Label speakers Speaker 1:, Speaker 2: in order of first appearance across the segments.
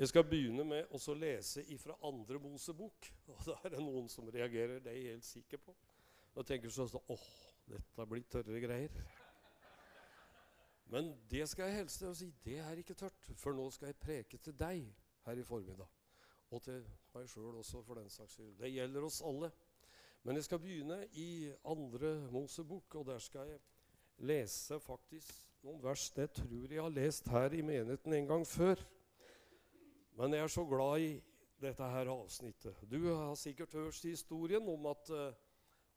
Speaker 1: Jeg skal begynne med å lese ifra andre Mosebok. Og da er det noen som reagerer. Det er jeg helt sikker på. Og tenker sånn åh, dette blir tørre greier. Men det skal jeg helst si, det er ikke tørt. For nå skal jeg preke til deg her i formiddag. Og til meg sjøl også, for den saks skyld. Det gjelder oss alle. Men jeg skal begynne i andre Mosebok, og der skal jeg lese faktisk noen vers det tror jeg har lest her i menigheten en gang før. Men jeg er så glad i dette her avsnittet. Du har sikkert hørt historien om at uh,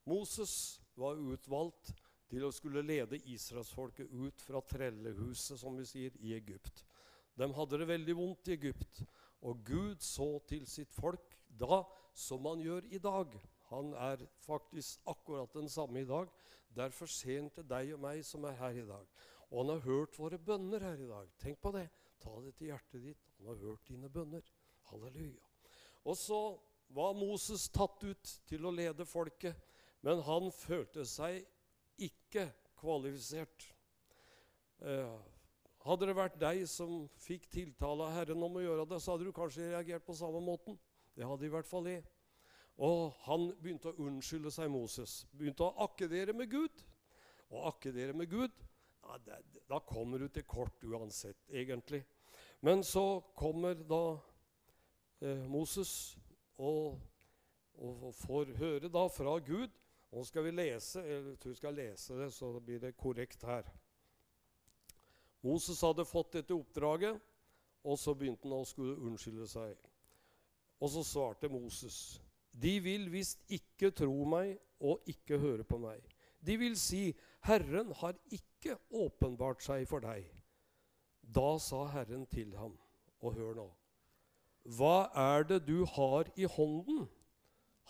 Speaker 1: Moses var utvalgt til å skulle lede israelsfolket ut fra trellehuset, som vi sier, i Egypt. De hadde det veldig vondt i Egypt. Og Gud så til sitt folk da som han gjør i dag. Han er faktisk akkurat den samme i dag. Derfor ser han til deg og meg som er her i dag. Og han har hørt våre bønner her i dag. Tenk på det. Ta det til hjertet ditt. Han har hørt dine bønner. Halleluja. Og så var Moses tatt ut til å lede folket, men han følte seg ikke kvalifisert. Eh, hadde det vært deg som fikk tiltale av Herren om å gjøre det, så hadde du kanskje reagert på samme måten. Det hadde i hvert fall jeg. Og han begynte å unnskylde seg, Moses. Begynte å akkedere med Gud. Og akkedere med Gud, ja, det, da kommer du til kort uansett, egentlig. Men så kommer da eh, Moses og, og, får høre da fra Gud. Nå skal vi lese, jeg tror vi skal lese det, så blir det korrekt her. Moses hadde fått dette oppdraget, og så begynte han å skulle unnskylde seg. Og så svarte Moses.: De vil visst ikke tro meg og ikke høre på meg. De vil si, Herren har ikke åpenbart seg for deg. Da sa Herren til ham, og hør nå, hva er det du har i hånden?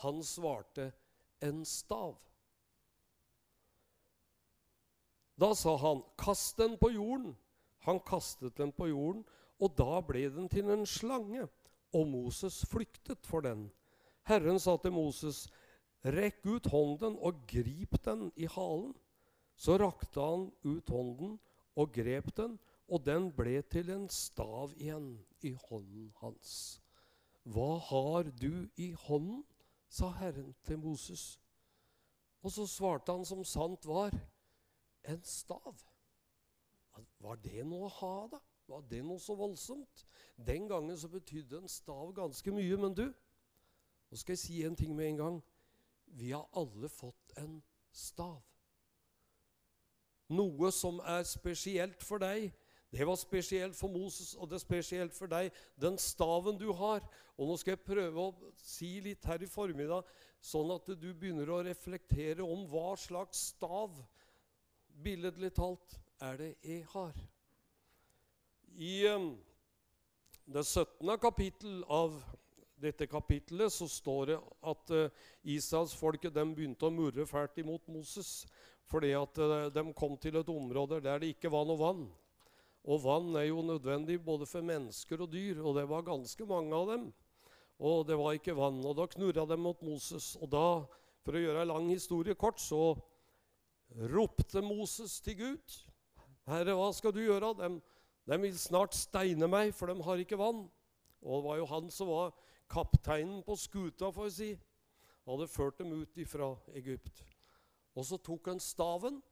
Speaker 1: Han svarte, en stav. Da sa han, kast den på jorden. Han kastet den på jorden, og da ble den til en slange, og Moses flyktet for den. Herren sa til Moses, rekk ut hånden og grip den i halen. Så rakte han ut hånden og grep den, og den ble til en stav igjen i hånden hans. Hva har du i hånden? sa Herren til Moses. Og så svarte han som sant var, en stav. Var det noe å ha, da? Var det noe så voldsomt? Den gangen så betydde en stav ganske mye. Men du, nå skal jeg si en ting med en gang. Vi har alle fått en stav. Noe som er spesielt for deg, det var spesielt for Moses, og det er spesielt for deg. Den staven du har. Og nå skal jeg prøve å si litt her i formiddag, sånn at du begynner å reflektere om hva slags stav, billedlig talt, er det jeg har. I um, det 17. kapittel av dette kapittelet så står det at uh, Israelsfolket begynte å murre fælt imot Moses fordi at uh, de kom til et område der det ikke var noe vann. Og vann er jo nødvendig både for mennesker og dyr, og det var ganske mange av dem. Og det var ikke vann. Og da knurra de mot Moses. Og da, for å gjøre en lang historie kort, så ropte Moses til Gud. Herre, hva skal du gjøre? De, de vil snart steine meg, for de har ikke vann. Og det var jo han som var kapteinen på skuta, får jeg si. Han hadde ført dem ut ifra Egypt. Og så tok han staven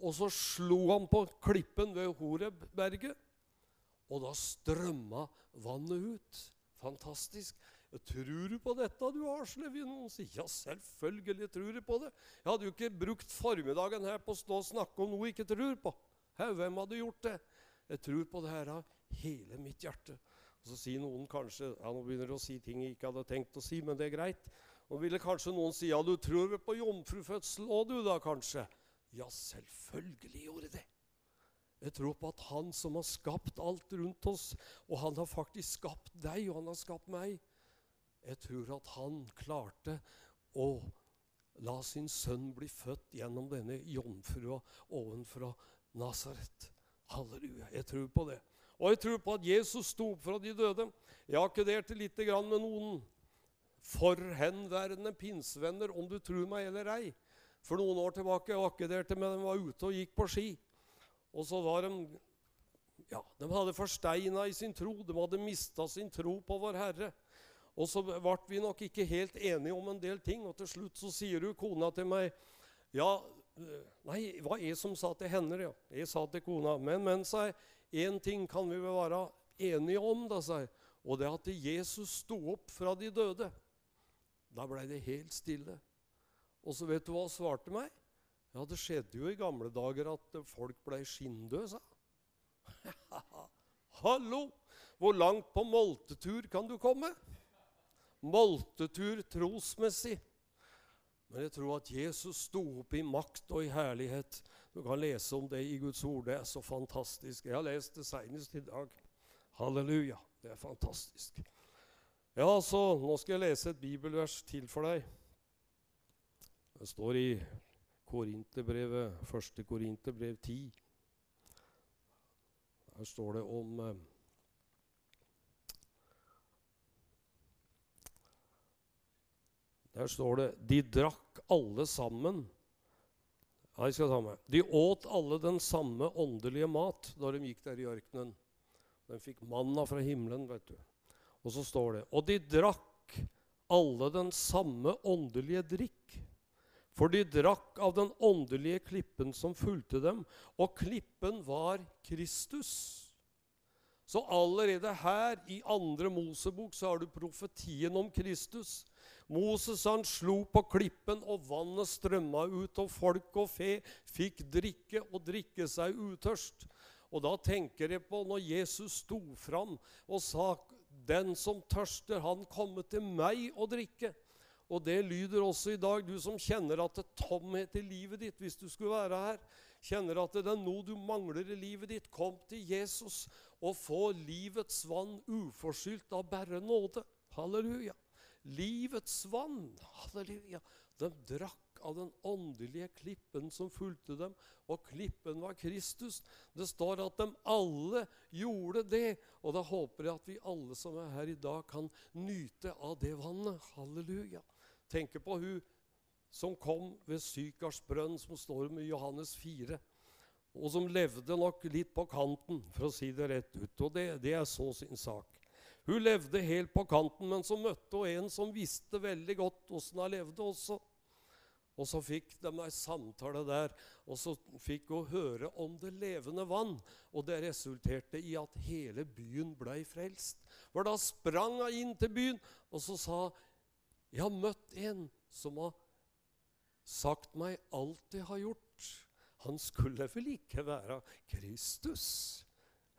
Speaker 1: og så slo han på klippen ved Horebberget, og da strømma vannet ut. Fantastisk. Tror du på dette, du Arsle?» Noen sier ja, selvfølgelig tror jeg på det. Jeg hadde jo ikke brukt formiddagen her på å stå og snakke om noe jeg ikke tror på. Hvem hadde gjort det? Jeg tror på det her av hele mitt hjerte. Og Så sier noen kanskje ja, Nå begynner du å si ting jeg ikke hadde tenkt å si, men det er greit. Og ville kanskje noen si ja, du tror vel på jomfrufødsel òg, du da, kanskje? Ja, selvfølgelig gjorde det. Jeg tror på at Han som har skapt alt rundt oss, og Han har faktisk skapt deg, og Han har skapt meg Jeg tror at Han klarte å la sin sønn bli født gjennom denne jomfrua ovenfra Nasaret. Halleluja. Jeg tror på det. Og jeg tror på at Jesus sto opp fra de døde. Jeg akkederte litt med noen forhenværende pinsevenner, om du tror meg eller ei for noen år tilbake akkederte med dem var ute og gikk på ski. Og så var de ja, de hadde forsteina i sin tro. De hadde mista sin tro på vår Herre. Og så ble vi nok ikke helt enige om en del ting, og til slutt så sier hun kona til meg Ja, nei, hva er jeg som sa til henne? Ja. Jeg sa til kona Men, men, sa jeg, én ting kan vi vel være enige om, da, sa jeg. Og det er at Jesus sto opp fra de døde. Da blei det helt stille. Og så vet du hva han svarte meg? Ja, det skjedde jo i gamle dager at folk blei skinndøde, sa Hallo! Hvor langt på moltetur kan du komme? Moltetur trosmessig. Men jeg tror at Jesus sto opp i makt og i herlighet. Du kan lese om det i Guds ord. Det er så fantastisk. Jeg har lest det senest i dag. Halleluja. Det er fantastisk. Ja, så nå skal jeg lese et bibelvers til for deg. Det står i Korinterbrevet, 1. Korinterbrev 10. Der står det om eh, Der står det De drakk alle sammen ja, jeg skal ta med. De åt alle den samme åndelige mat da de gikk der i ørkenen. De fikk manna fra himmelen, vet du. Og så står det Og de drakk alle den samme åndelige drikk. For de drakk av den åndelige klippen som fulgte dem, og klippen var Kristus. Så allerede her i andre Mosebok så har du profetien om Kristus. Moses han slo på klippen, og vannet strømma ut, og folk og fe fikk drikke og drikke seg utørst. Og da tenker jeg på når Jesus sto fram og sa, 'Den som tørster, han kommer til meg og drikke'. Og det lyder også i dag, du som kjenner at det er tomhet i livet ditt hvis du skulle være her. Kjenner at det er noe du mangler i livet ditt. Kom til Jesus og få livets vann uforskyldt av bare nåde. Halleluja. Livets vann. Halleluja. De drakk av den åndelige klippen som fulgte dem, og klippen var Kristus. Det står at de alle gjorde det, og da håper jeg at vi alle som er her i dag, kan nyte av det vannet. Halleluja tenker på hun som kom ved Sykars brønn, som står med Johannes 4, og som levde nok litt på kanten, for å si det rett ut. Og det, det er så sin sak. Hun levde helt på kanten, men så møtte hun en som visste veldig godt åssen hun levde også. Og så fikk de ei samtale der, og så fikk hun høre om det levende vann. Og det resulterte i at hele byen blei frelst. For da sprang hun inn til byen, og så sa jeg har møtt en som har sagt meg alt jeg har gjort. Han skulle vel ikke være Kristus?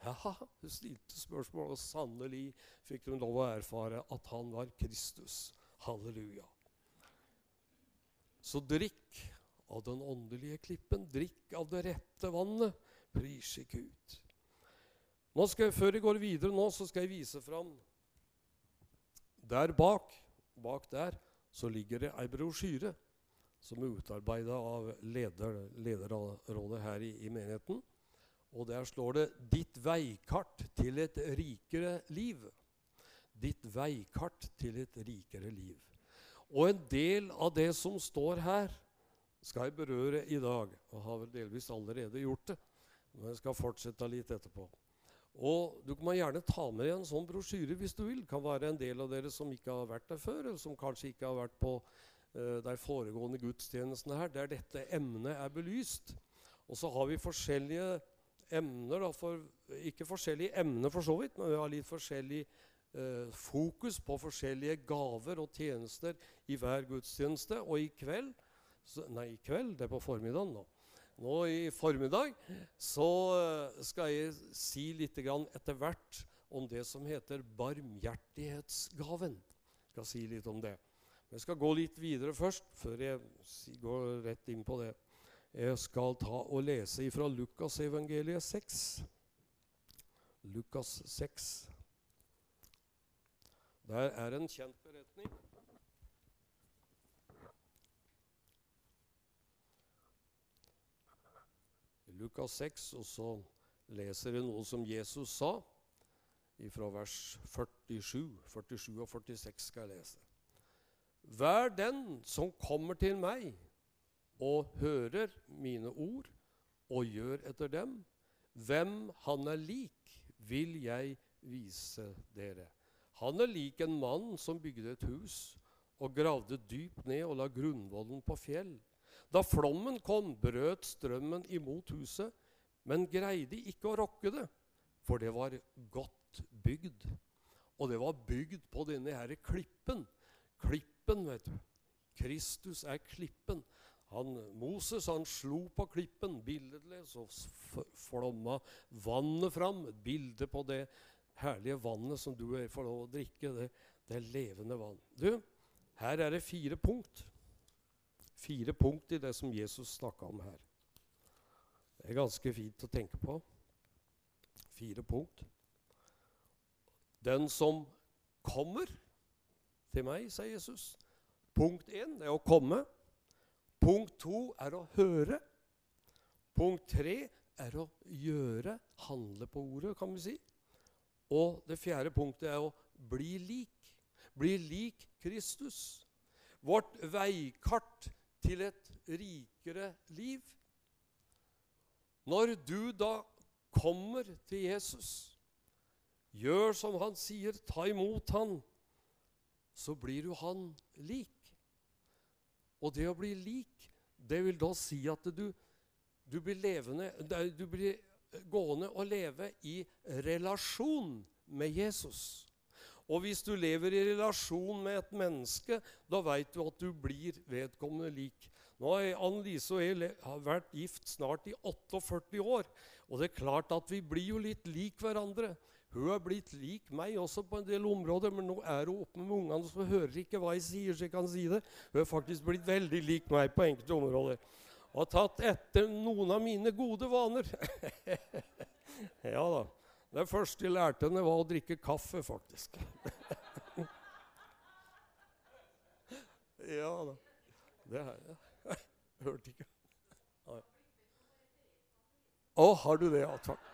Speaker 1: Ja, hun stilte spørsmål, og sannelig fikk hun lov å erfare at han var Kristus. Halleluja. Så drikk av den åndelige klippen. Drikk av det rette vannet. Pris ikke ut. Nå skal jeg, Før jeg går videre, nå, så skal jeg vise fram der bak bak der så ligger det ei brosjyre som er utarbeida av leder, lederrådet her i, i, menigheten. Og der slår det 'Ditt veikart til et rikere liv'. Ditt veikart til et rikere liv. Og en del av det som står her, skal jeg berøre i dag. Og har vel delvis allerede gjort det. Men jeg skal fortsette litt etterpå. Og Du må gjerne ta med deg en sånn brosjyre hvis du vil. Det kan være en del av dere som ikke har vært der før, eller som kanskje ikke har vært på uh, de foregående gudstjenestene her, der dette emnet er belyst. Og så har vi forskjellige emner, da, for, ikke forskjellige emner for så vidt, men vi har litt forskjellig uh, fokus på forskjellige gaver og tjenester i hver gudstjeneste. Og i kveld så, Nei, i kveld, det er på formiddagen nå nå i formiddag, så eh, skal jeg si litt etter hvert om det som heter barmhjertighetsgaven. Jeg skal si litt om det. Men jeg skal gå litt videre først, før jeg går rett inn på det. Jeg skal ta og lese fra Lukasevangeliet 6. Lukas 6. Der er en kjent beretning. Lukas 6, og så leser vi noe som Jesus sa fra vers 47. 47 og 46 skal jeg lese. Vær den som kommer til meg og hører mine ord og gjør etter dem, Hvem han er lik, vil jeg vise dere. Han er lik en mann som bygde et hus og gravde dypt ned og la grunnvollen på fjell. Da flommen kom, brøt strømmen imot huset, men greide ikke å rokke det, for det var godt bygd. Og det var bygd på denne her klippen. Klippen, vet du. Kristus er klippen. Han, Moses han slo på klippen billedlig, så flomma vannet fram. Et bilde på det herlige vannet som du får lov å drikke. Det, det levende vann. Du, her er det fire punkt. Fire punkt i det som Jesus snakka om her. Det er ganske fint å tenke på. Fire punkt. Den som kommer til meg, sier Jesus. Punkt én er å komme. Punkt to er å høre. Punkt tre er å gjøre, handle på ordet, kan vi si. Og det fjerde punktet er å bli lik. Bli lik Kristus. Vårt veikart til et rikere liv. Når du da kommer til Jesus, gjør som han sier, ta imot han, så blir du han lik. Og det å bli lik, det vil da si at du, du blir levende Du blir gående og leve i relasjon med Jesus. Og hvis du lever i relasjon med et menneske, da veit du at du blir vedkommende lik. Nå har Anne-Lise og jeg vært gift snart i 48 år. Og det er klart at vi blir jo litt lik hverandre. Hun er blitt lik meg også på en del områder, men nå er hun oppe med ungene, så hører ikke hva jeg sier, så jeg kan si det. Hun er faktisk blitt veldig lik meg på enkelte områder og tatt etter noen av mine gode vaner. ja da. Det første jeg lærte henne, var å drikke kaffe, faktisk. ja da. Det har jeg. Hørte ikke. Å, har du det? Ja, takk.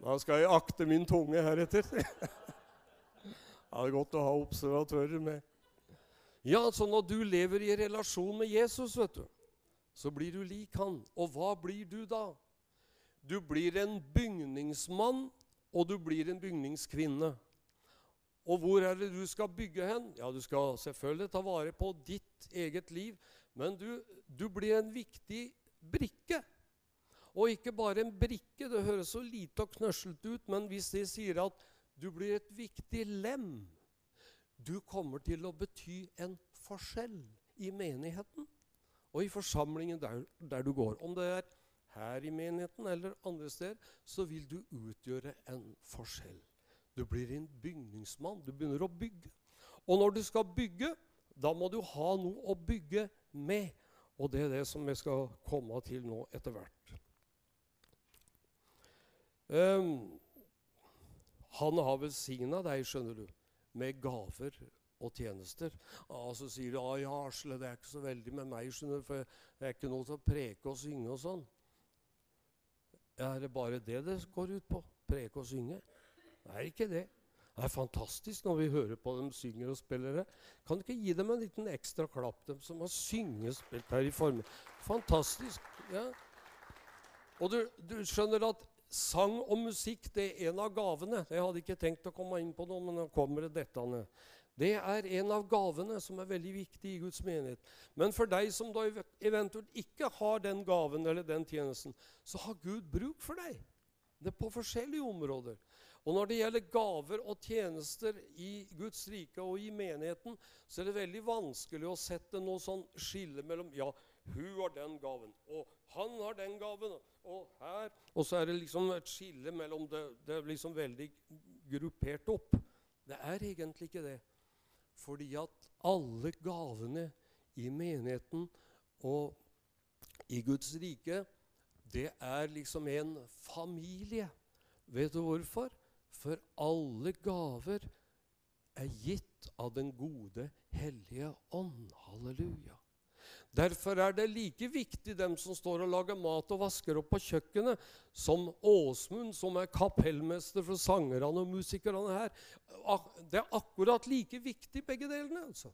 Speaker 1: Da skal jeg akte min tunge heretter. det er godt å ha observatører med. Ja, så når du lever i relasjon med Jesus, vet du, så blir du lik han. Og hva blir du da? Du blir en bygningsmann, og du blir en bygningskvinne. Og hvor er det du skal bygge hen? Ja, Du skal selvfølgelig ta vare på ditt eget liv, men du, du blir en viktig brikke. Og ikke bare en brikke, det høres så lite og knøslete ut, men hvis de sier at du blir et viktig lem du kommer til å bety en forskjell i menigheten og i forsamlingen der, der, du går. Om det er her i menigheten eller andre steder, så vil du utgjøre en forskjell. Du blir en bygningsmann. Du begynner å bygge. Og når du skal bygge, da må du ha noe å bygge med. Og det er det som vi skal komme til nå etter hvert. Um, han har velsigna deg, skjønner du med gaver og tjenester. Og så sier du ja, Asle, det er ikke så veldig med meg, skjønner du, for det er ikke noe til å preke og synge og sånn. Er det bare det det går ut på? Preke og synge? Det er ikke det. Det er fantastisk når vi hører på dem synger og spiller det. Kan du ikke gi dem en liten ekstra klapp, dem som har syngespilt her i formen? Fantastisk. ja. Og du, du skjønner at Sang og musikk det er en av gavene. Jeg hadde ikke tenkt å komme inn på noe, men nå kommer det dette. Det er en av gavene som er veldig viktig i Guds menighet. Men for deg som da eventuelt ikke har den gaven eller den tjenesten, så har Gud bruk for deg. Det er på forskjellige områder. Og når det gjelder gaver og tjenester i Guds rike og i menigheten, så er det veldig vanskelig å sette noe sånn skille mellom ja, hun har den gaven, og han har den gaven, og her Og så er det liksom et skille mellom det. Det er liksom veldig gruppert opp. Det er egentlig ikke det. Fordi at alle gavene i menigheten og i Guds rike, det er liksom en familie. Vet du hvorfor? For alle gaver er gitt av den gode, hellige ånd. Halleluja. Derfor er det like viktig, dem som står og lager mat og vasker opp på kjøkkenet, som Åsmund, som er kapellmester for sangerne og musikerne her. Det er akkurat like viktig, begge delene. altså.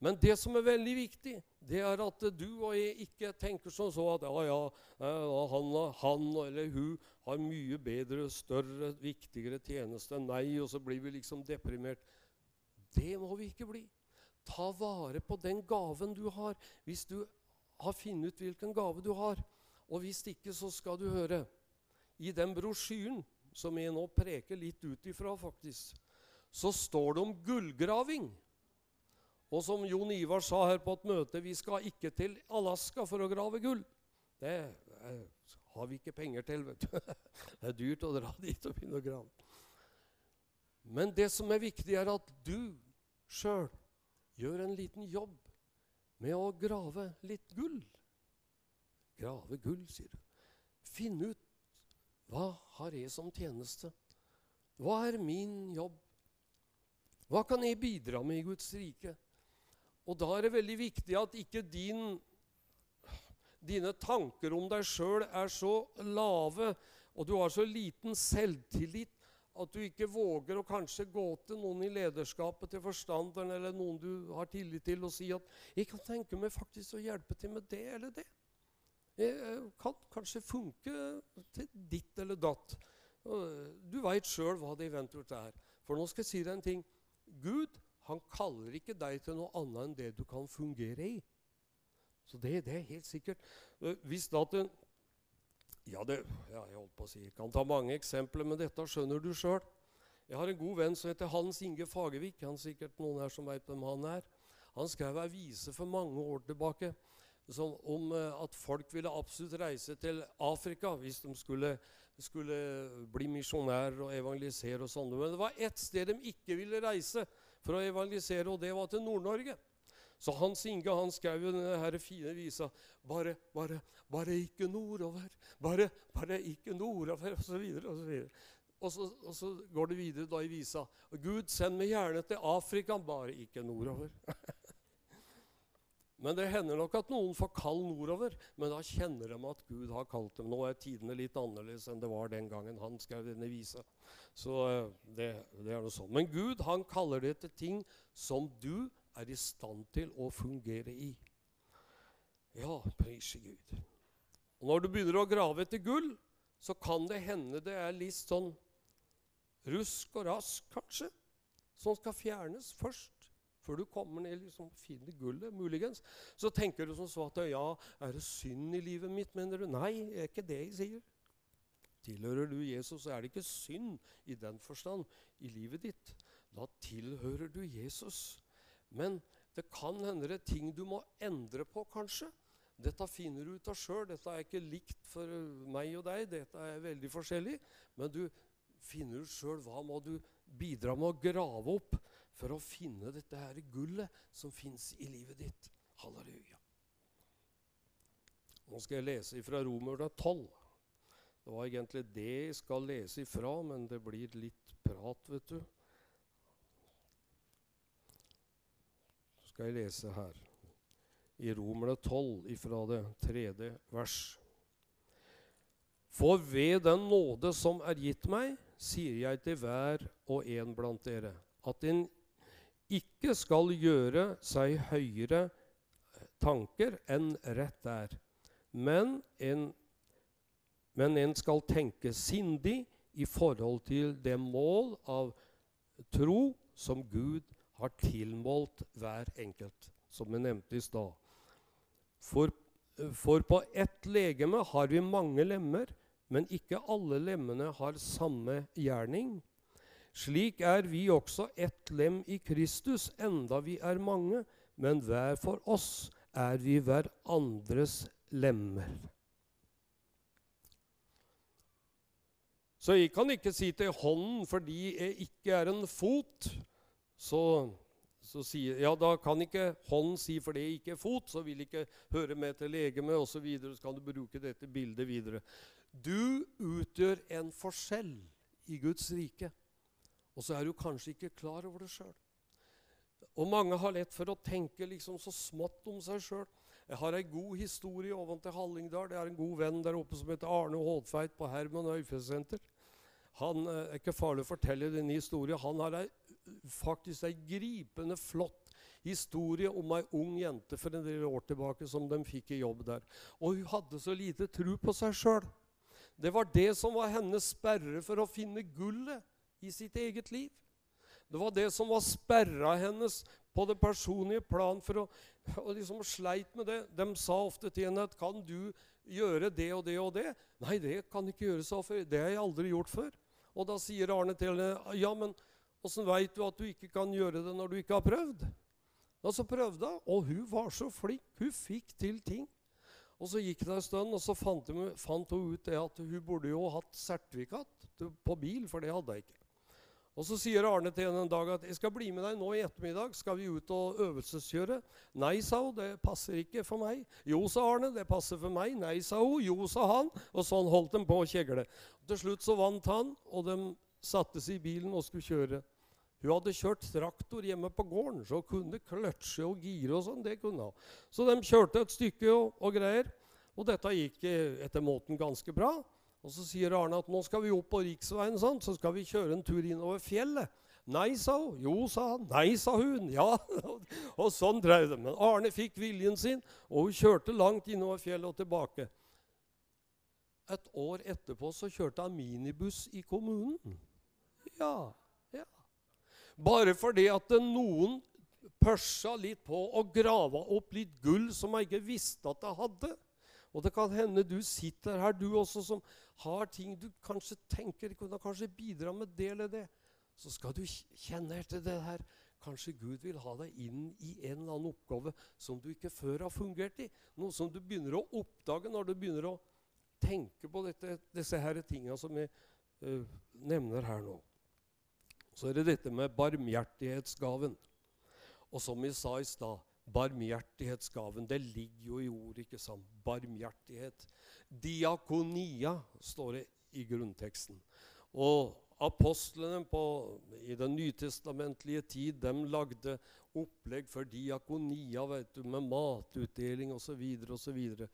Speaker 1: Men det som er veldig viktig, det er at du og jeg ikke tenker som så at ja, ja, han, han eller hun har mye bedre, større, viktigere tjeneste enn meg, og så blir vi liksom deprimert. Det må vi ikke bli. Ta vare på den gaven du har, hvis du har funnet ut hvilken gave du har. Og hvis ikke, så skal du høre. I den brosjyren som jeg nå preker litt ut ifra, faktisk, så står det om gullgraving. Og som Jon Ivar sa her på et møte, vi skal ikke til Alaska for å grave gull. Det har vi ikke penger til, vet du. Det er dyrt å dra dit og begynne å grave. Men det som er viktig, er at du sjøl gjør en liten jobb med å grave litt gull. Grave gull, sier du. Finn ut hva har jeg som tjeneste? Hva er min jobb? Hva kan jeg bidra med i Guds rike? Og da er det veldig viktig at ikke din, dine tanker om deg sjøl er så lave, og du har så liten selvtillit at du ikke våger å kanskje gå til noen i lederskapet, til forstanderen eller noen du har tillit til, og si at 'jeg kan tenke meg faktisk å hjelpe til med det eller det'. Jeg kan kanskje funke til ditt eller datt. Du veit sjøl hva det eventuelt er. For nå skal jeg si deg en ting. Gud han kaller ikke deg til noe annet enn det du kan fungere i. Så det, det er helt sikkert. Hvis da at ja, det, ja, jeg holdt på å si, jeg kan ta mange eksempler, men dette skjønner du sjøl. Jeg har en god venn som heter Hans Inge Fagervik. Han er sikkert noen her som vet hvem han er. Han skrev ei vise for mange år tilbake om uh, at folk ville absolutt reise til Afrika hvis de skulle, skulle bli misjonærer og evangelisere. og sånn. Men det var ett sted de ikke ville reise for å evangelisere, og det var til Nord-Norge. Så Hans Inge han skrev jo denne fine visa bare, bare, bare ikke nordover, bare, bare ikke nordover, osv. Og, og, så, og så går det videre da i visa. Gud, send meg gjerne til Afrika, bare ikke nordover. men det hender nok at noen får kall nordover, men da kjenner de at Gud har kalt dem. Nå er tidene litt annerledes enn det var den gangen han skrev denne visa. Så eh, det, det er noe sånn. Men Gud han kaller det til ting som du er i stand til å fungere i. Ja, prise Gud. Og Når du begynner å grave etter gull, så kan det hende det er litt sånn rusk og rask, kanskje, som skal fjernes først. Før du kommer ned liksom finner gullet, muligens. Så tenker du som så at ja, er det synd i livet mitt, mener du? Nei, det er ikke det jeg sier. Tilhører du Jesus, så er det ikke synd i den forstand i livet ditt. Da tilhører du Jesus. Men det kan hende det er ting du må endre på, kanskje. Dette finner du ut av sjøl. Dette er ikke likt for meg og deg. Dette er veldig forskjellig. Men du finner ut sjøl hva må du bidra med å grave opp for å finne dette her gullet som fins i livet ditt. Halleluja. Nå skal jeg lese fra Romerne 12. Det var egentlig det jeg skal lese ifra, men det blir litt prat, vet du. Skal jeg lese her. I Romerne 12, ifra det tredje vers. For ved den nåde som er gitt meg, sier jeg til hver og en blant dere, at en ikke skal gjøre seg høyere tanker enn rett er, men en, men en skal tenke sindig i forhold til det mål av tro som Gud har tilmålt hver enkelt, som vi nevnte i stad. For, for, på ett legeme har vi mange lemmer, men ikke alle lemmene har samme gjerning. Slik er vi også ett lem i Kristus, enda vi er mange, men hver for oss er vi hverandres lemmer. Så jeg kan ikke si til hånden fordi jeg ikke er en fot, så, så sier Ja, da kan ikke hånd si for det ikke er fot, så vil ikke høre med til legeme osv. Så, videre, så kan du bruke dette bildet videre. Du utgjør en forskjell i Guds rike, og så er du kanskje ikke klar over det sjøl. Og mange har lett for å tenke liksom så smått om seg sjøl. Jeg har ei god historie oven til Hallingdal. Det er en god venn der oppe som heter Arne Hådfeit på Herman Øyfjellsenter. Han eh, er ikke farlig å fortelle denne historien. Han har ei faktisk ei gripende flott historie om ei ung jente for en del år tilbake som de fikk i jobb der. Og hun hadde så lite tro på seg sjøl. Det var det som var hennes sperre for å finne gullet i sitt eget liv. Det var det som var sperra hennes på det personlige plan for å og liksom sleit med det. De sa ofte til henne at 'Kan du gjøre det og det og det?' 'Nei, det kan ikke gjøres, før. Det har jeg aldri gjort før.' Og da sier Arne til henne, 'Ja, men åssen veit du at du ikke kan gjøre det når du ikke har prøvd?' Og så prøvde hun, og hun var så flink. Hun fikk til ting. Og Så gikk det en stund, og så fant hun, fant hun ut det at hun burde jo hatt sertifikat på bil, for det hadde hun ikke. Og Så sier Arne til henne en dag at 'jeg skal bli med deg nå i ettermiddag'. 'Skal vi ut og øvelseskjøre?' 'Nei', sa hun. 'Det passer ikke for meg'. 'Jo', sa Arne. 'Det passer for meg'. 'Nei', sa hun. 'Jo', sa han. Og sånn holdt de på å kjegle. Til slutt så vant han, og de satte seg i bilen og skulle kjøre. Hun hadde kjørt traktor hjemme på gården, så hun kunne kløtsje og gire og sånn. Det kunne hun. Så de kjørte et stykke og, og greier. Og dette gikk etter måten ganske bra. Og Så sier Arne at nå skal vi opp på riksveien, sånn, så skal vi kjøre en tur innover fjellet. Nei, sa hun. Jo, sa han. Nei, sa hun. Ja. Og sånn drev det. Men Arne fikk viljen sin, og hun kjørte langt innover fjellet og tilbake. Et år etterpå så kjørte han minibuss i kommunen. Ja, ja. Bare fordi at noen pørsa litt på og grava opp litt gull som jeg ikke visste at jeg hadde. Og det kan hende du sitter her, du også, som har ting du kanskje tenker kunne kanskje bidra med det eller det. Så skal du kjenne etter det her. Kanskje Gud vil ha deg inn i en eller annen oppgave som du ikke før har fungert i. Noe som du begynner å oppdage når du begynner å tenke på dette, disse her tingene som vi uh, nevner her nå. Så er det dette med barmhjertighetsgaven. Og som vi sa i stad Barmhjertighetsgaven. Det ligger jo i ordet, ikke sant? Barmhjertighet. Diakonia står det i grunnteksten. Og apostlene på, i den nytestamentlige tid de lagde opplegg for diakonia vet du, med matutdeling osv. Så, videre, og så, videre.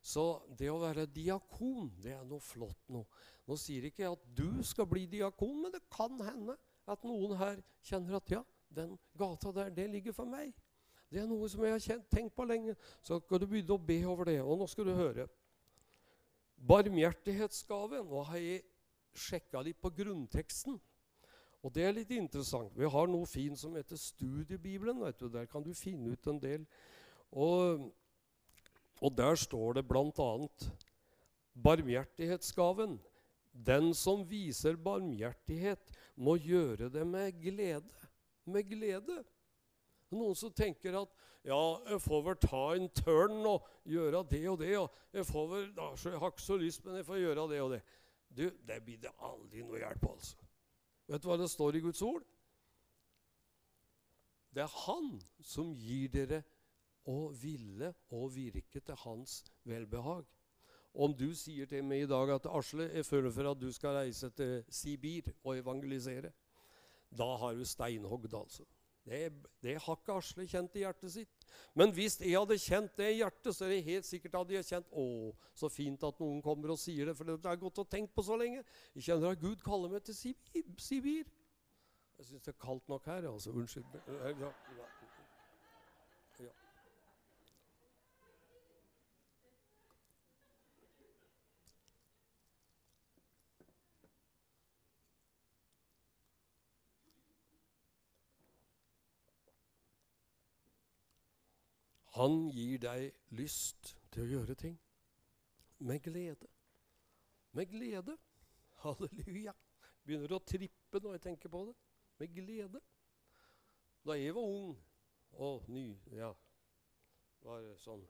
Speaker 1: så det å være diakon, det er noe flott nå. Nå sier ikke jeg at du skal bli diakon, men det kan hende at noen her kjenner at ja, den gata der, det ligger for meg. Det er noe som jeg har kjent, tenkt på lenge. Så skal du begynne å be over det. Og nå skal du høre. Barmhjertighetsgave. Nå har jeg sjekka litt på grunnteksten. Og det er litt interessant. Vi har noe fint som heter Studiebibelen. vet du. Der kan du finne ut en del. Og, og der står det bl.a.: Barmhjertighetsgaven. Den som viser barmhjertighet, må gjøre det med glede. Med glede. Noen som tenker at ja, jeg får vel ta en tørn og gjøre det og det. og Jeg får vel, da, jeg har ikke så lyst, men jeg får gjøre det og det. Du, Det blir det aldri noe hjelp av. altså. Vet du hva det står i Guds ord? Det er Han som gir dere å ville og virke til Hans velbehag. Om du sier til meg i dag at Asle, jeg føler for at du skal reise til Sibir og evangelisere, da har du steinhogd, altså. Det, det, har ikke Asle kjent i hjertet sitt. Men hvis jeg hadde kjent det i hjertet, så er det helt sikkert at jeg kjent Å, så fint at noen kommer og sier det, for det jeg gått og tenkt på så lenge. Jeg kjenner at Gud kaller meg til Sibir. Jeg syns det er kaldt nok her. altså. Unnskyld. Ja, ja. Han gir deg lyst til å gjøre ting med glede. Med glede. Halleluja. Begynner å trippe når jeg tenker på det. Med glede. Da jeg var ung og ny, ja, var sånn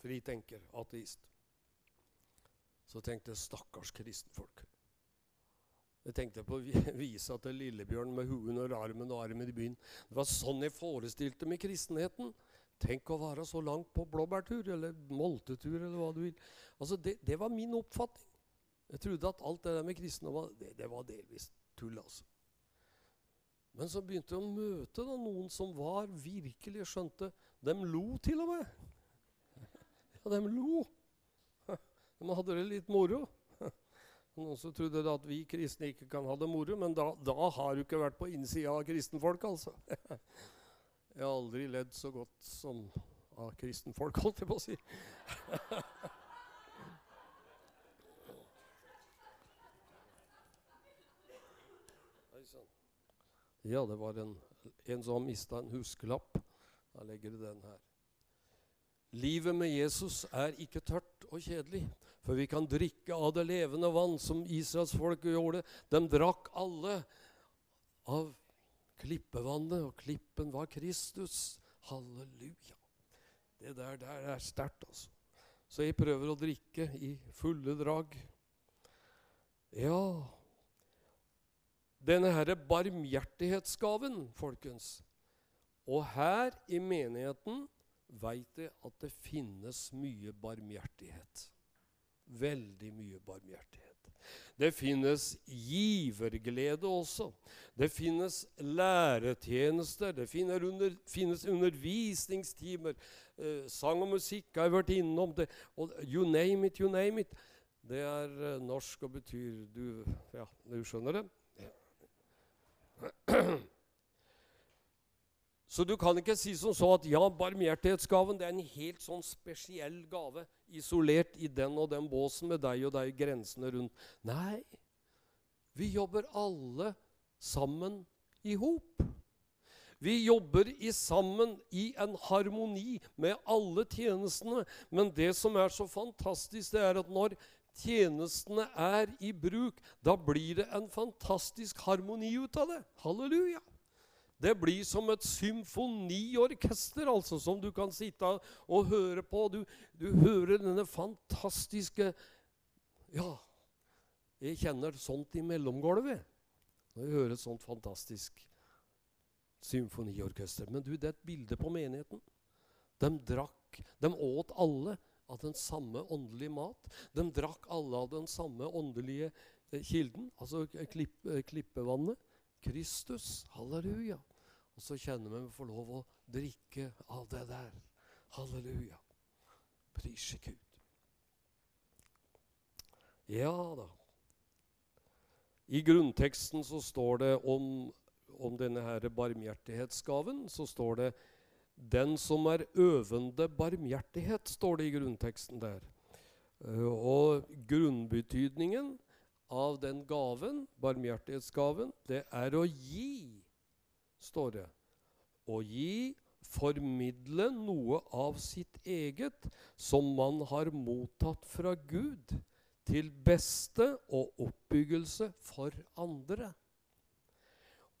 Speaker 1: fritenker, ateist, så tenkte jeg stakkars kristenfolk. Jeg tenkte på visa til Lillebjørn med huen under armen og armen i byen. Det var sånn jeg forestilte meg kristenheten. Tenk å være så langt på blåbærtur eller moltetur eller hva du vil. Altså det, det, var min oppfatning. Jeg trodde at alt det der med kristne var, det, det var delvis tull. altså. Men så begynte jeg å møte da, noen som var virkelig skjønte. De lo til og med. Ja, de lo. De hadde det litt moro. Noen som trodde at vi kristne ikke kan ha det moro, men da, da har du ikke vært på innsida av kristenfolk, altså. Jeg har aldri ledd så godt som av kristenfolk, holdt jeg på å si. Ja, det var en, en som mista en huskelapp. Da legger du den her. Livet med Jesus er ikke tørt og kjedelig, for vi kan drikke av det levende vann, som Israels folk gjorde. De drakk alle av klippevannet, og klippen var Kristus. Halleluja. Det der, der er sterkt, altså. Så jeg prøver å drikke i fulle drag. Ja Denne herre barmhjertighetsgaven, folkens. Og her i menigheten veit jeg at det finnes mye barmhjertighet. Veldig mye barmhjertighet. Det finnes giverglede også. Det finnes læretjenester. Det finnes, under, finnes undervisningstimer. Eh, sang og musikk har jeg vært innom. Det, og you name it, you name it. Det er eh, norsk og betyr du, ja, du skjønner det? Så du kan ikke si som så at ja, barmhjertighetsgaven det er en helt sånn spesiell gave, isolert i den og den båsen med deg og deg grensene rundt. Nei, vi jobber alle sammen i hop. Vi jobber i sammen i en harmoni med alle tjenestene. Men det som er så fantastisk, det er at når tjenestene er i bruk, da blir det en fantastisk harmoni ut av det. Halleluja. Det blir som et symfoniorkester altså, som du kan sitte og høre på. Du, du hører denne fantastiske Ja, jeg kjenner sånt i mellomgulvet når jeg hører et sånt fantastisk symfoniorkester. Men du, det er et bilde på menigheten. De drakk, de åt alle av den samme åndelige mat. De drakk alle av den samme åndelige eh, kilden, altså klipp, eh, klippevannet. Kristus. Halleluja. Og så kjenner vi vi får lov å drikke av det der. Halleluja. Prise Gud. Ja da. I grunnteksten så står det om, om denne her barmhjertighetsgaven, så står det 'Den som er øvende barmhjertighet', står det i grunnteksten der. Uh, og grunnbetydningen av den gaven, barmhjertighetsgaven, det er å gi, står det. Å gi, formidle noe av sitt eget som man har mottatt fra Gud, til beste og oppbyggelse for andre.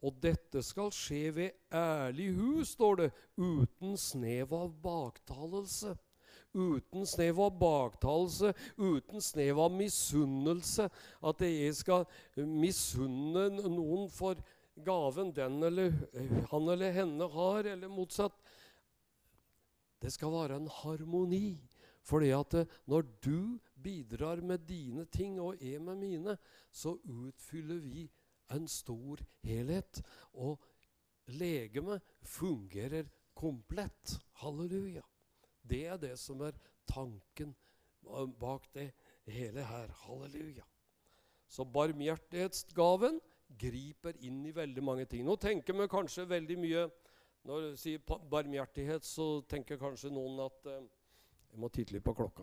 Speaker 1: Og dette skal skje ved ærlig hu, står det, uten snev av baktalelse uten snev av baktalelse, uten snev av misunnelse. At jeg skal misunne noen for gaven den eller han eller henne har, eller motsatt. Det skal være en harmoni. Fordi at eh, når du bidrar med dine ting og jeg med mine, så utfyller vi en stor helhet. Og legemet fungerer komplett. Halleluja. Det er det som er tanken bak det hele her. Halleluja. Så barmhjertighetsgaven griper inn i veldig mange ting. Nå tenker vi kanskje veldig mye Når du sier barmhjertighet, så tenker kanskje noen at eh, Jeg må titte litt på klokka.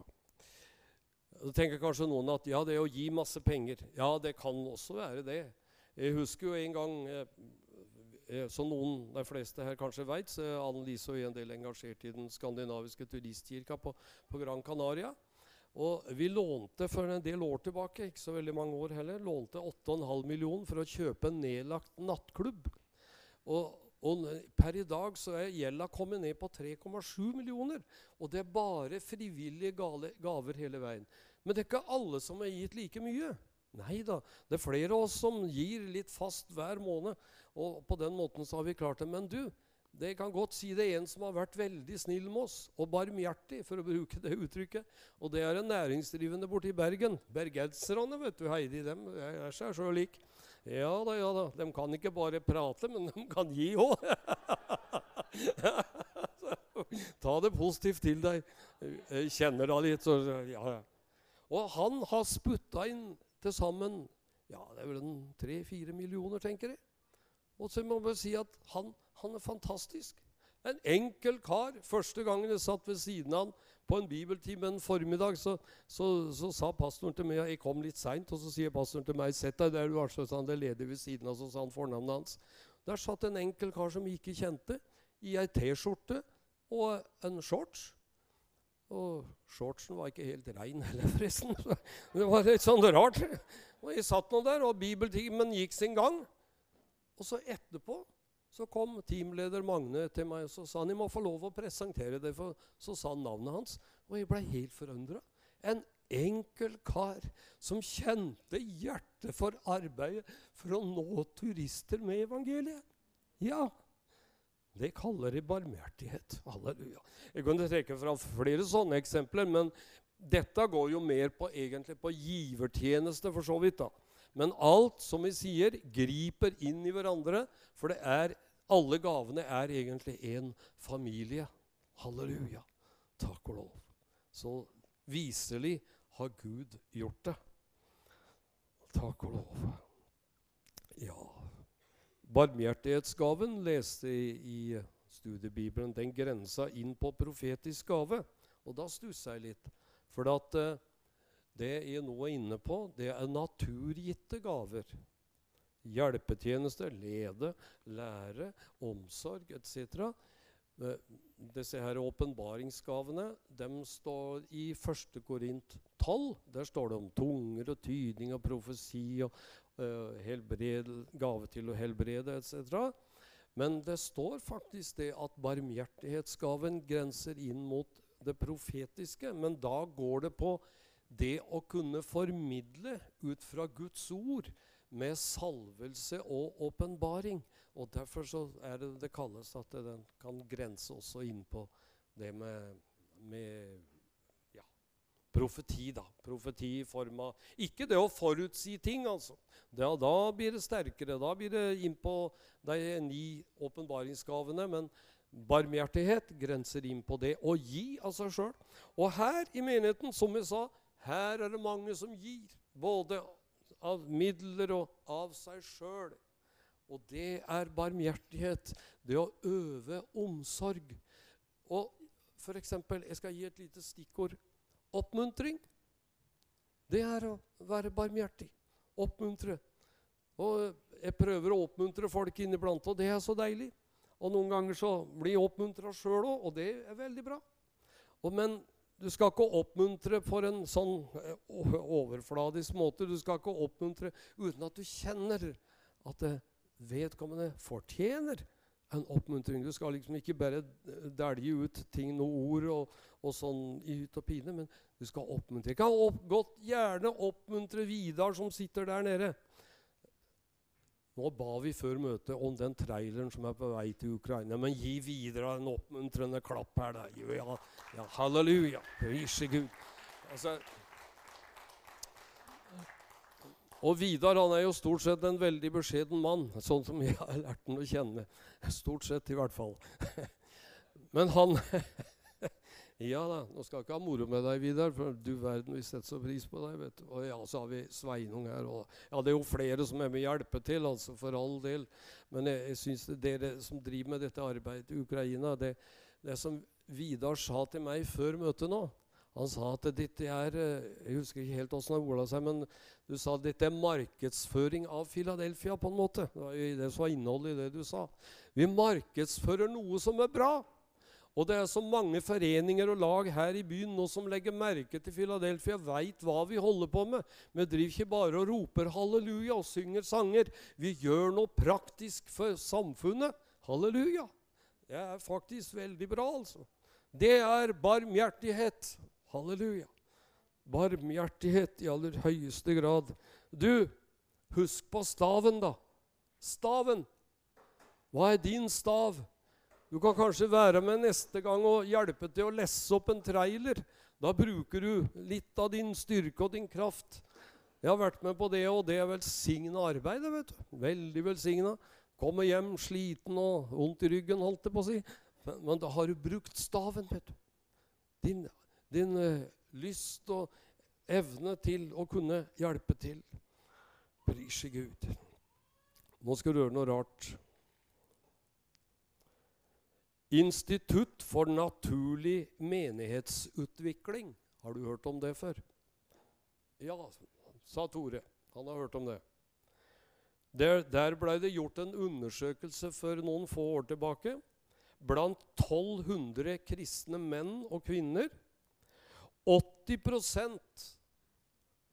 Speaker 1: Så tenker kanskje noen at ja, det å gi masse penger Ja, det kan også være det. Jeg husker jo en gang eh, som noen, de fleste her kanskje vet, så er Anne-Lise og jeg en del engasjert i den skandinaviske turistkirka på, på, Gran Canaria. Og vi lånte for en del år tilbake, ikke så veldig mange år heller, lånte 8,5 millioner for å kjøpe en nedlagt nattklubb. Og, og per i dag så er gjelda kommet ned på 3,7 millioner. Og det er bare frivillige gaver hele veien. Men det er ikke alle som har gitt like mye. Nei da, det er flere av oss som gir litt fast hver måned. Og på den måten så har vi klart det. Men du, det kan godt si det er en som har vært veldig snill med oss, og barmhjertig, for å bruke det uttrykket. Og det er en næringsdrivende borte i Bergen. Bergenserne, vet du, Heidi, dem er seg sjøl lik. Ja da, ja da. De kan ikke bare prate, men de kan gi òg. Ta det positivt til deg. Jeg kjenner da litt, så ja, ja. Og han har sputta inn til sammen ja, det er vel tre-fire millioner, tenker jeg. Og så må jeg si at han, han, er fantastisk. En enkel kar. Første gangen jeg satt ved siden av han på en bibeltime en formiddag, så, så, så sa pastoren til meg Jeg kom litt seint, og så sier pastoren til meg 'Sett deg der du er', så sa han det ledig ved siden av, så sa han fornavnet hans. Der satt en enkel kar som jeg ikke kjente, i ei T-skjorte og en shorts. Og shortsen var ikke helt rein heller, forresten. Det var litt sånn rart. Og jeg satt nå der, og bibeltimen gikk sin gang. Og så etterpå så kom teamleder Magne til meg og så sa han, jeg må få lov å presentere det. For så sa han navnet hans, og jeg ble helt forundra. En enkel kar som kjente hjertet for arbeidet for å nå turister med evangeliet. Ja, det kaller de barmhjertighet. Halleluja. Jeg kunne trekke fram flere sånne eksempler, men dette går jo mer på, egentlig på givertjeneste, for så vidt. da. Men alt som vi sier, griper inn i hverandre. For er, alle gavene er egentlig én familie. Halleluja. Takk og lov. Så viselig har Gud gjort det. Takk og lov. Ja Barmhjertighetsgaven leste jeg i studiebibelen. Den grensa inn på profetisk gave. Og da stussa jeg litt. For at, uh, det jeg nå er inne på, det er naturgitte gaver. Hjelpetjeneste, lede, lære, omsorg etc. Disse her åpenbaringsgavene de står i 1. Korint 12. Der står det om tunger og tydning og profesi og helbred, gave til å helbrede etc. Men det står faktisk det at barmhjertighetsgaven grenser inn mot det profetiske. Men da går det på det å kunne formidle ut fra Guds ord med salvelse og åpenbaring. Og Derfor så er det det kalles at den kan grense også inn på det med, med profeti. da. Profeti i form av Ikke det å forutsi ting, altså. Da, da blir det sterkere. Da blir det inn på de ni åpenbaringsgavene. Men barmhjertighet grenser inn på det å gi av seg sjøl. Og her i menigheten, som jeg sa, her er det mange som gir. Både av midler og av seg sjøl. Og det er barmhjertighet. Det å øve omsorg. Og for eksempel, Jeg skal gi et lite stikkord. Oppmuntring. Det er å være barmhjertig. Oppmuntre. Og jeg prøver å oppmuntre folk inniblant, og det er så deilig. Og noen ganger så blir jeg oppmuntra sjøl òg, og det er veldig bra. Og, men du skal ikke oppmuntre for en sånn eh, overfladisk måte. Du skal ikke oppmuntre uten at du kjenner at vedkommende fortjener en oppmuntring. Du skal liksom ikke bare dælje ut ting, noen ord og, og sånn i hytt og pine, men du skal oppmuntre. Jeg kan opp, godt gjerne oppmuntre Vidar som sitter der nede. Nå ba vi før møtet om den traileren som er på vei til Ukraina. Men gi videre en oppmuntrende klapp her. Da. Ja, ja, halleluja. Prise Gud. Altså, og Vidar han er jo stort sett en veldig beskjeden mann, sånn som jeg har lært han å kjenne. Stort sett, i hvert fall. Men han Ja da, nå skal jeg ikke ha moro med deg, Vidar, for du verden, vi setter så pris på deg. vet du. Og ja, så har vi Sveinung her. Og, ja, det er jo flere som er med å hjelpe til, altså, for all del. Men jeg, jeg syns dere som driver med dette arbeidet i Ukraina det, det som Vidar sa til meg før møtet nå Han sa at dette er eh, Jeg husker ikke helt åssen han orda seg, men du sa at dette er markedsføring av Philadelphia, på en måte. Det var det som var innholdet i det du sa. Vi markedsfører noe som er bra. Og det er så mange foreninger og lag her i byen nå som legger merke til Philadelphia, veit hva vi holder på med. Vi driver ikke bare og roper halleluja og synger sanger. Vi gjør noe praktisk for samfunnet. Halleluja. Det er faktisk veldig bra, altså. Det er barmhjertighet. Halleluja. Barmhjertighet i aller høyeste grad. Du, husk på staven, da. Staven. Hva er din stav? Du kan kanskje være med neste gang og hjelpe til å lesse opp en trailer. Da bruker du litt av din styrke og din kraft. Jeg har vært med på det, og det er velsigna arbeid. vet du. Veldig velsigna. Kommer hjem sliten og vondt i ryggen, holdt jeg på å si. Men, men, da har du brukt staven, vet du. Din, din uh, lyst og evne til å kunne hjelpe til. Prise Gud. Nå skal du gjøre noe rart. Institutt for naturlig menighetsutvikling. Har du hørt om det før? Ja, sa Tore. Han har hørt om det. Der, der blei det gjort en undersøkelse for noen få år tilbake blant 1200 kristne menn og kvinner. 80%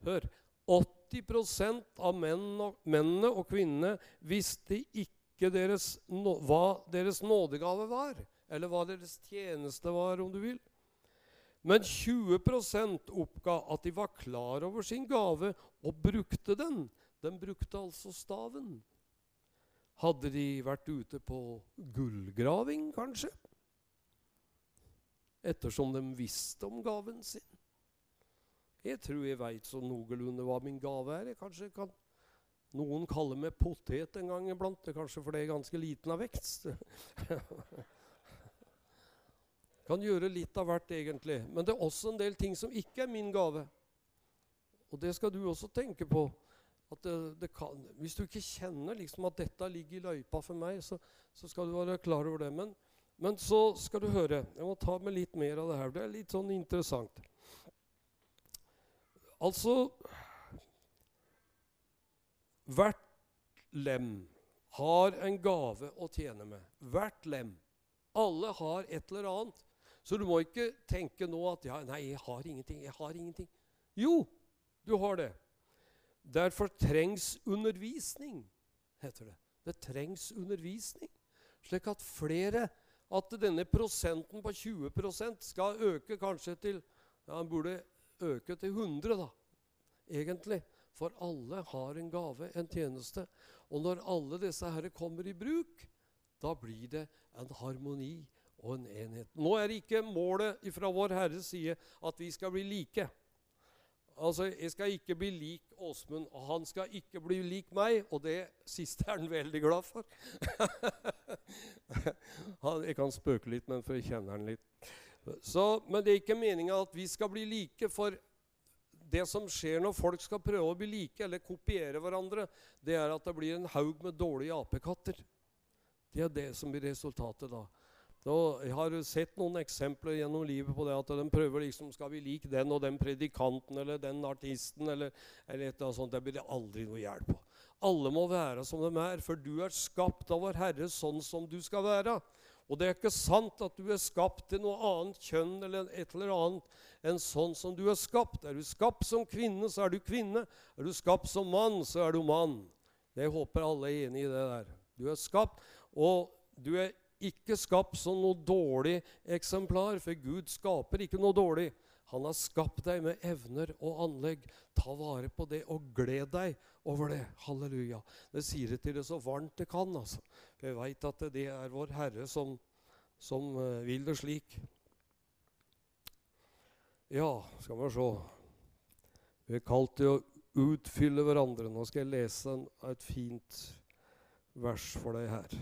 Speaker 1: Hør. 80% av mennene og kvinnene visste ikke deres, hva deres nådegave var. Eller hva deres tjeneste var, om du vil. Men 20% oppga at de var klar over sin gave og brukte den. Den brukte altså staven. Hadde de vært ute på gullgraving, kanskje? Ettersom de visste om gaven sin. Jeg tror jeg veit så noenlunde hva min gave er. Jeg kanskje kan noen kalle meg potet en gang iblant. Det er Kanskje fordi jeg er ganske liten av vekst. kan gjøre litt av hvert, egentlig. Men det er også en del ting som ikke er min gave. Og det skal du også tenke på. Det, det kan, hvis du ikke kjenner liksom at dette ligger i løypa for meg, så, så, skal du være klar over det. Men, men så skal du høre. Jeg må ta med litt mer av det her. Det er litt sånn interessant. Altså Hvert lem har en gave å tjene med. Hvert lem. Alle har et eller annet. Så du må ikke tenke nå at ja, 'Nei, jeg har ingenting. Jeg har ingenting.' Jo, du har det. Derfor trengs undervisning, heter det. Det trengs undervisning, slik at flere At denne prosenten på 20 skal øke kanskje til ja, Den burde øke til 100, da, egentlig. For alle har en gave, en tjeneste. Og når alle disse herre kommer i bruk, da blir det en harmoni og en enhet. Nå er ikke målet fra vår Herres side at vi skal bli like. Altså, Jeg skal ikke bli lik Åsmund, og han skal ikke bli lik meg. Og det siste er han veldig glad for. jeg kan spøke litt, men for jeg kjenner han litt. Så, men det er ikke meninga at vi skal bli like. For det som skjer når folk skal prøve å bli like eller kopiere hverandre, det er at det blir en haug med dårlige apekatter. Det er det som blir resultatet da. Da, jeg har sett noen eksempler gjennom livet på det at de prøver liksom Skal vi like den og den predikanten eller den artisten eller, eller et eller annet sånt? Det blir det aldri noe hjelp på. Alle må være som de er, for du er skapt av vår Herre sånn som du skal være. Og det er ikke sant at du er skapt til noe annet kjønn eller et eller annet enn sånn som du er skapt. Er du skapt som kvinne, så er du kvinne. Er du skapt som mann, så er du mann. Jeg håper alle er enig i det der. Du er skapt, og du er ikke skapt som noe dårlig eksemplar, for Gud skaper ikke noe dårlig. Han har skapt deg med evner og anlegg. Ta vare på det og gled deg over det. Halleluja. Det sier det til det så varmt det kan. altså. Vi veit at det er vår Herre som, som uh, vil det slik. Ja, skal vi se Vi er kalt til å utfylle hverandre. Nå skal jeg lese en, et fint vers for deg her.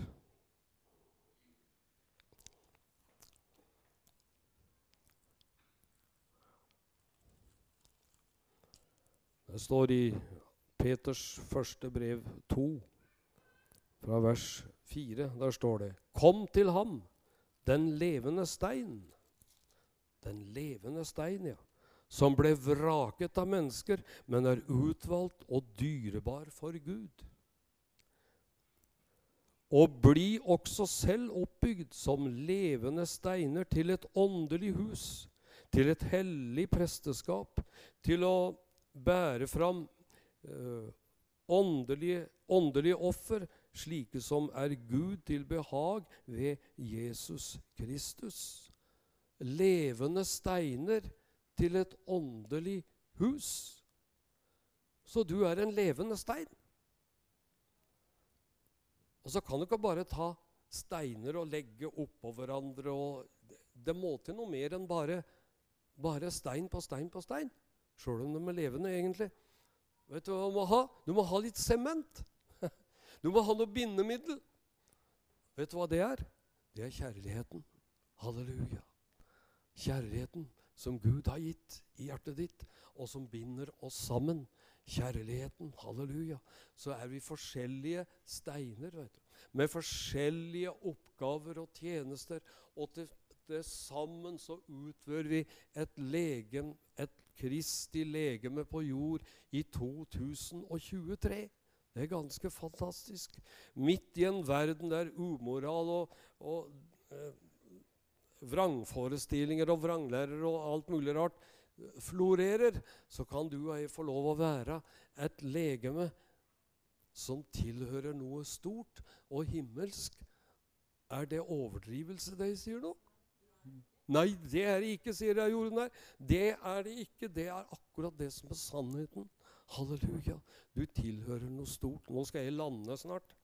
Speaker 1: Det står i Peters første brev 2, fra vers 4. Der står det Kom til ham, den levende stein. Den levende stein, ja. Som ble vraket av mennesker, men er utvalgt og dyrebar for Gud. Og bli også selv oppbygd som levende steiner til et åndelig hus, til et hellig presteskap, til å bære fram eh, åndelige, åndelige offer, slike som er Gud til behag ved Jesus Kristus. Levende steiner til et åndelig hus. Så du er en levende stein. Og så kan du ikke bare ta steiner og legge oppå hverandre. og Det må til noe mer enn bare, bare stein på stein på stein. Sjøl om de er levende, egentlig. Vet Du hva du må ha? Du må ha litt sement. Du må ha noe bindemiddel. Vet du hva det er? Det er kjærligheten. Halleluja. Kjærligheten som Gud har gitt i hjertet ditt, og som binder oss sammen. kjærligheten, halleluja, så er vi forskjellige steiner, vet du. Med forskjellige oppgaver og tjenester. Og til til sammen så utfører vi et legem, et Kristi legeme på jord i 2023. Det er ganske fantastisk. Midt i en verden der umoral og, og eh, vrangforestillinger og vranglærer og alt mulig rart florerer, så kan du og jeg få lov å være et legeme som tilhører noe stort og himmelsk. Er det overdrivelse, det jeg sier nå? Nei, det er det ikke, sier jeg jorden her. Det er det ikke. Det er akkurat det som er sannheten. Halleluja. Du tilhører noe stort. Nå skal jeg lande snart.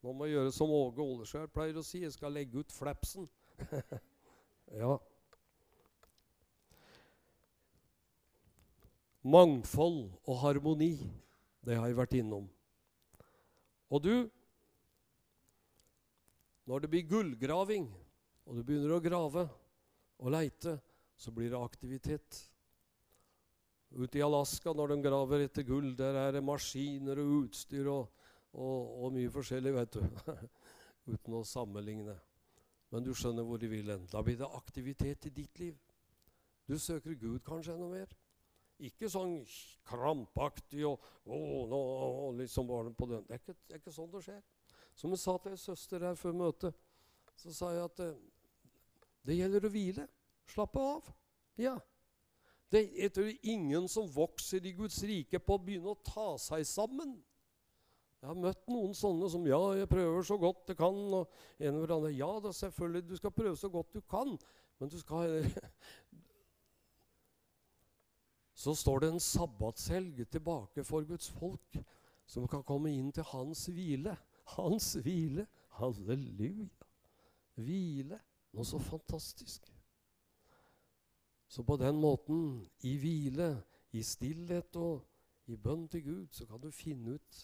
Speaker 1: Nå må jeg gjøre som Åge Åleskjær pleier å si. Jeg skal legge ut flapsen. ja. Mangfold og harmoni, det har jeg vært innom. Og du, når det blir gullgraving, og du begynner å grave og leite, så blir det aktivitet. Ute i Alaska, når de graver etter gull, der er det maskiner og utstyr og, og, og mye forskjellig, vet du. Uten å sammenligne. Men du skjønner hvor de vil hen. Da blir det aktivitet i ditt liv. Du søker Gud kanskje enda mer. Ikke sånn krampaktig og og, nå, liksom bare på den. Det er, ikke, det er ikke sånn det skjer. Som jeg sa til ei søster her før møtet, så sa jeg at det, gjelder å hvile. Slappe av. Ja. Det er ingen som vokser i Guds rike på å begynne å ta seg sammen. Jeg har møtt noen sånne som ja, jeg prøver så godt jeg kan. Og en eller annen, ja, da selvfølgelig, du skal prøve så godt du kan. Men du skal Så står det en sabbatshelg tilbake for Guds folk, som kan komme inn til hans hvile. Hans hvile. Halleluja. Hvile. Noe så fantastisk. Så på den måten, i hvile, i stillhet og i bønn til Gud, så kan du finne ut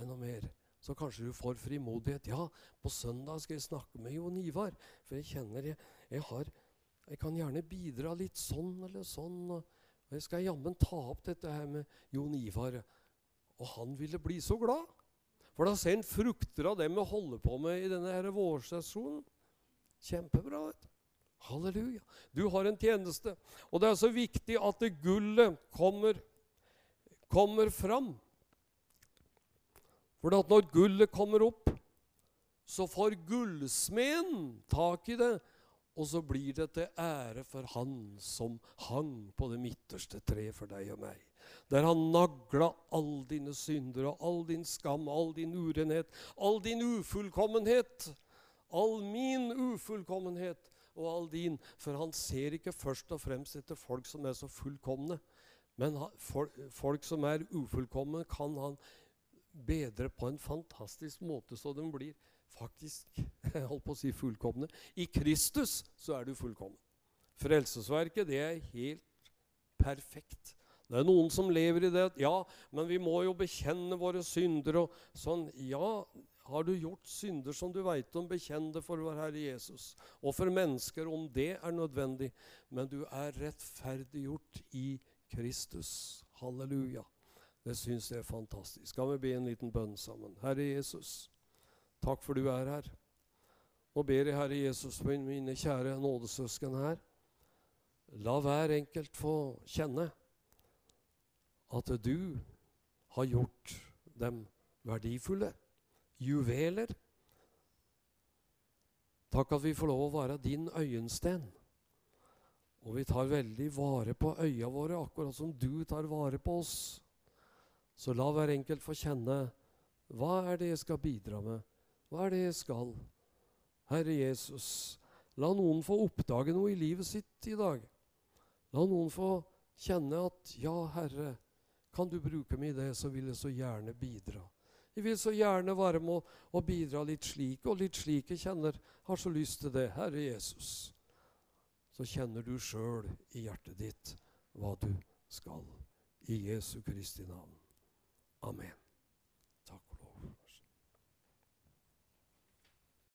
Speaker 1: enda mer. Så kanskje du får frimodighet. Ja, på søndag skal jeg snakke med Jon Ivar. For jeg kjenner jeg, jeg, har, jeg kan gjerne bidra litt sånn eller sånn. Og jeg skal jammen ta opp dette her med Jon Ivar. Og han ville bli så glad. For da ser han frukter av det vi holder på med i denne vårsesjonen. Kjempebra. Halleluja. Du har en tjeneste. Og det er så viktig at det gullet kommer, kommer fram. For når gullet kommer opp, så får gullsmeden tak i det. Og så blir det til ære for han som hang på det midterste treet for deg og meg. Der han nagla all dine synder og all din skam, all din urenhet, all din ufullkommenhet. All min ufullkommenhet og all din. For han ser ikke først og fremst etter folk som er så fullkomne. Men folk som er ufullkomne, kan han bedre på en fantastisk måte, så de blir faktisk jeg holdt på å si fullkomne. I Kristus så er du fullkommen. Frelsesverket, det er helt perfekt. Det er noen som lever i det ja, men vi må jo bekjenne våre synder og sånn. Ja, har du gjort synder som du veit om, bekjenn det for vår Herre Jesus. Og for mennesker, om det er nødvendig. Men du er rettferdiggjort i Kristus. Halleluja. Det syns jeg er fantastisk. Skal vi be en liten bønn sammen? Herre Jesus, takk for du er her. Nå ber jeg Herre Jesus for mine kjære nådesøsken her. La hver enkelt få kjenne at du har gjort dem verdifulle. Juveler. Takk at vi får lov å være din øyensten. Og vi tar veldig vare på øya våre, akkurat som du tar vare på oss. Så la hver enkelt få kjenne hva er det jeg skal bidra med? Hva er det jeg skal? Herre Jesus, la noen få oppdage noe i livet sitt i dag. La noen få kjenne at ja, Herre, kan du bruke meg i det, så vil jeg så gjerne bidra. Jeg vil så gjerne være med å bidra litt slik og litt slik jeg kjenner. Har så lyst til det, Herre Jesus. Så kjenner du sjøl i hjertet ditt hva du skal. I Jesu Kristi navn. Amen.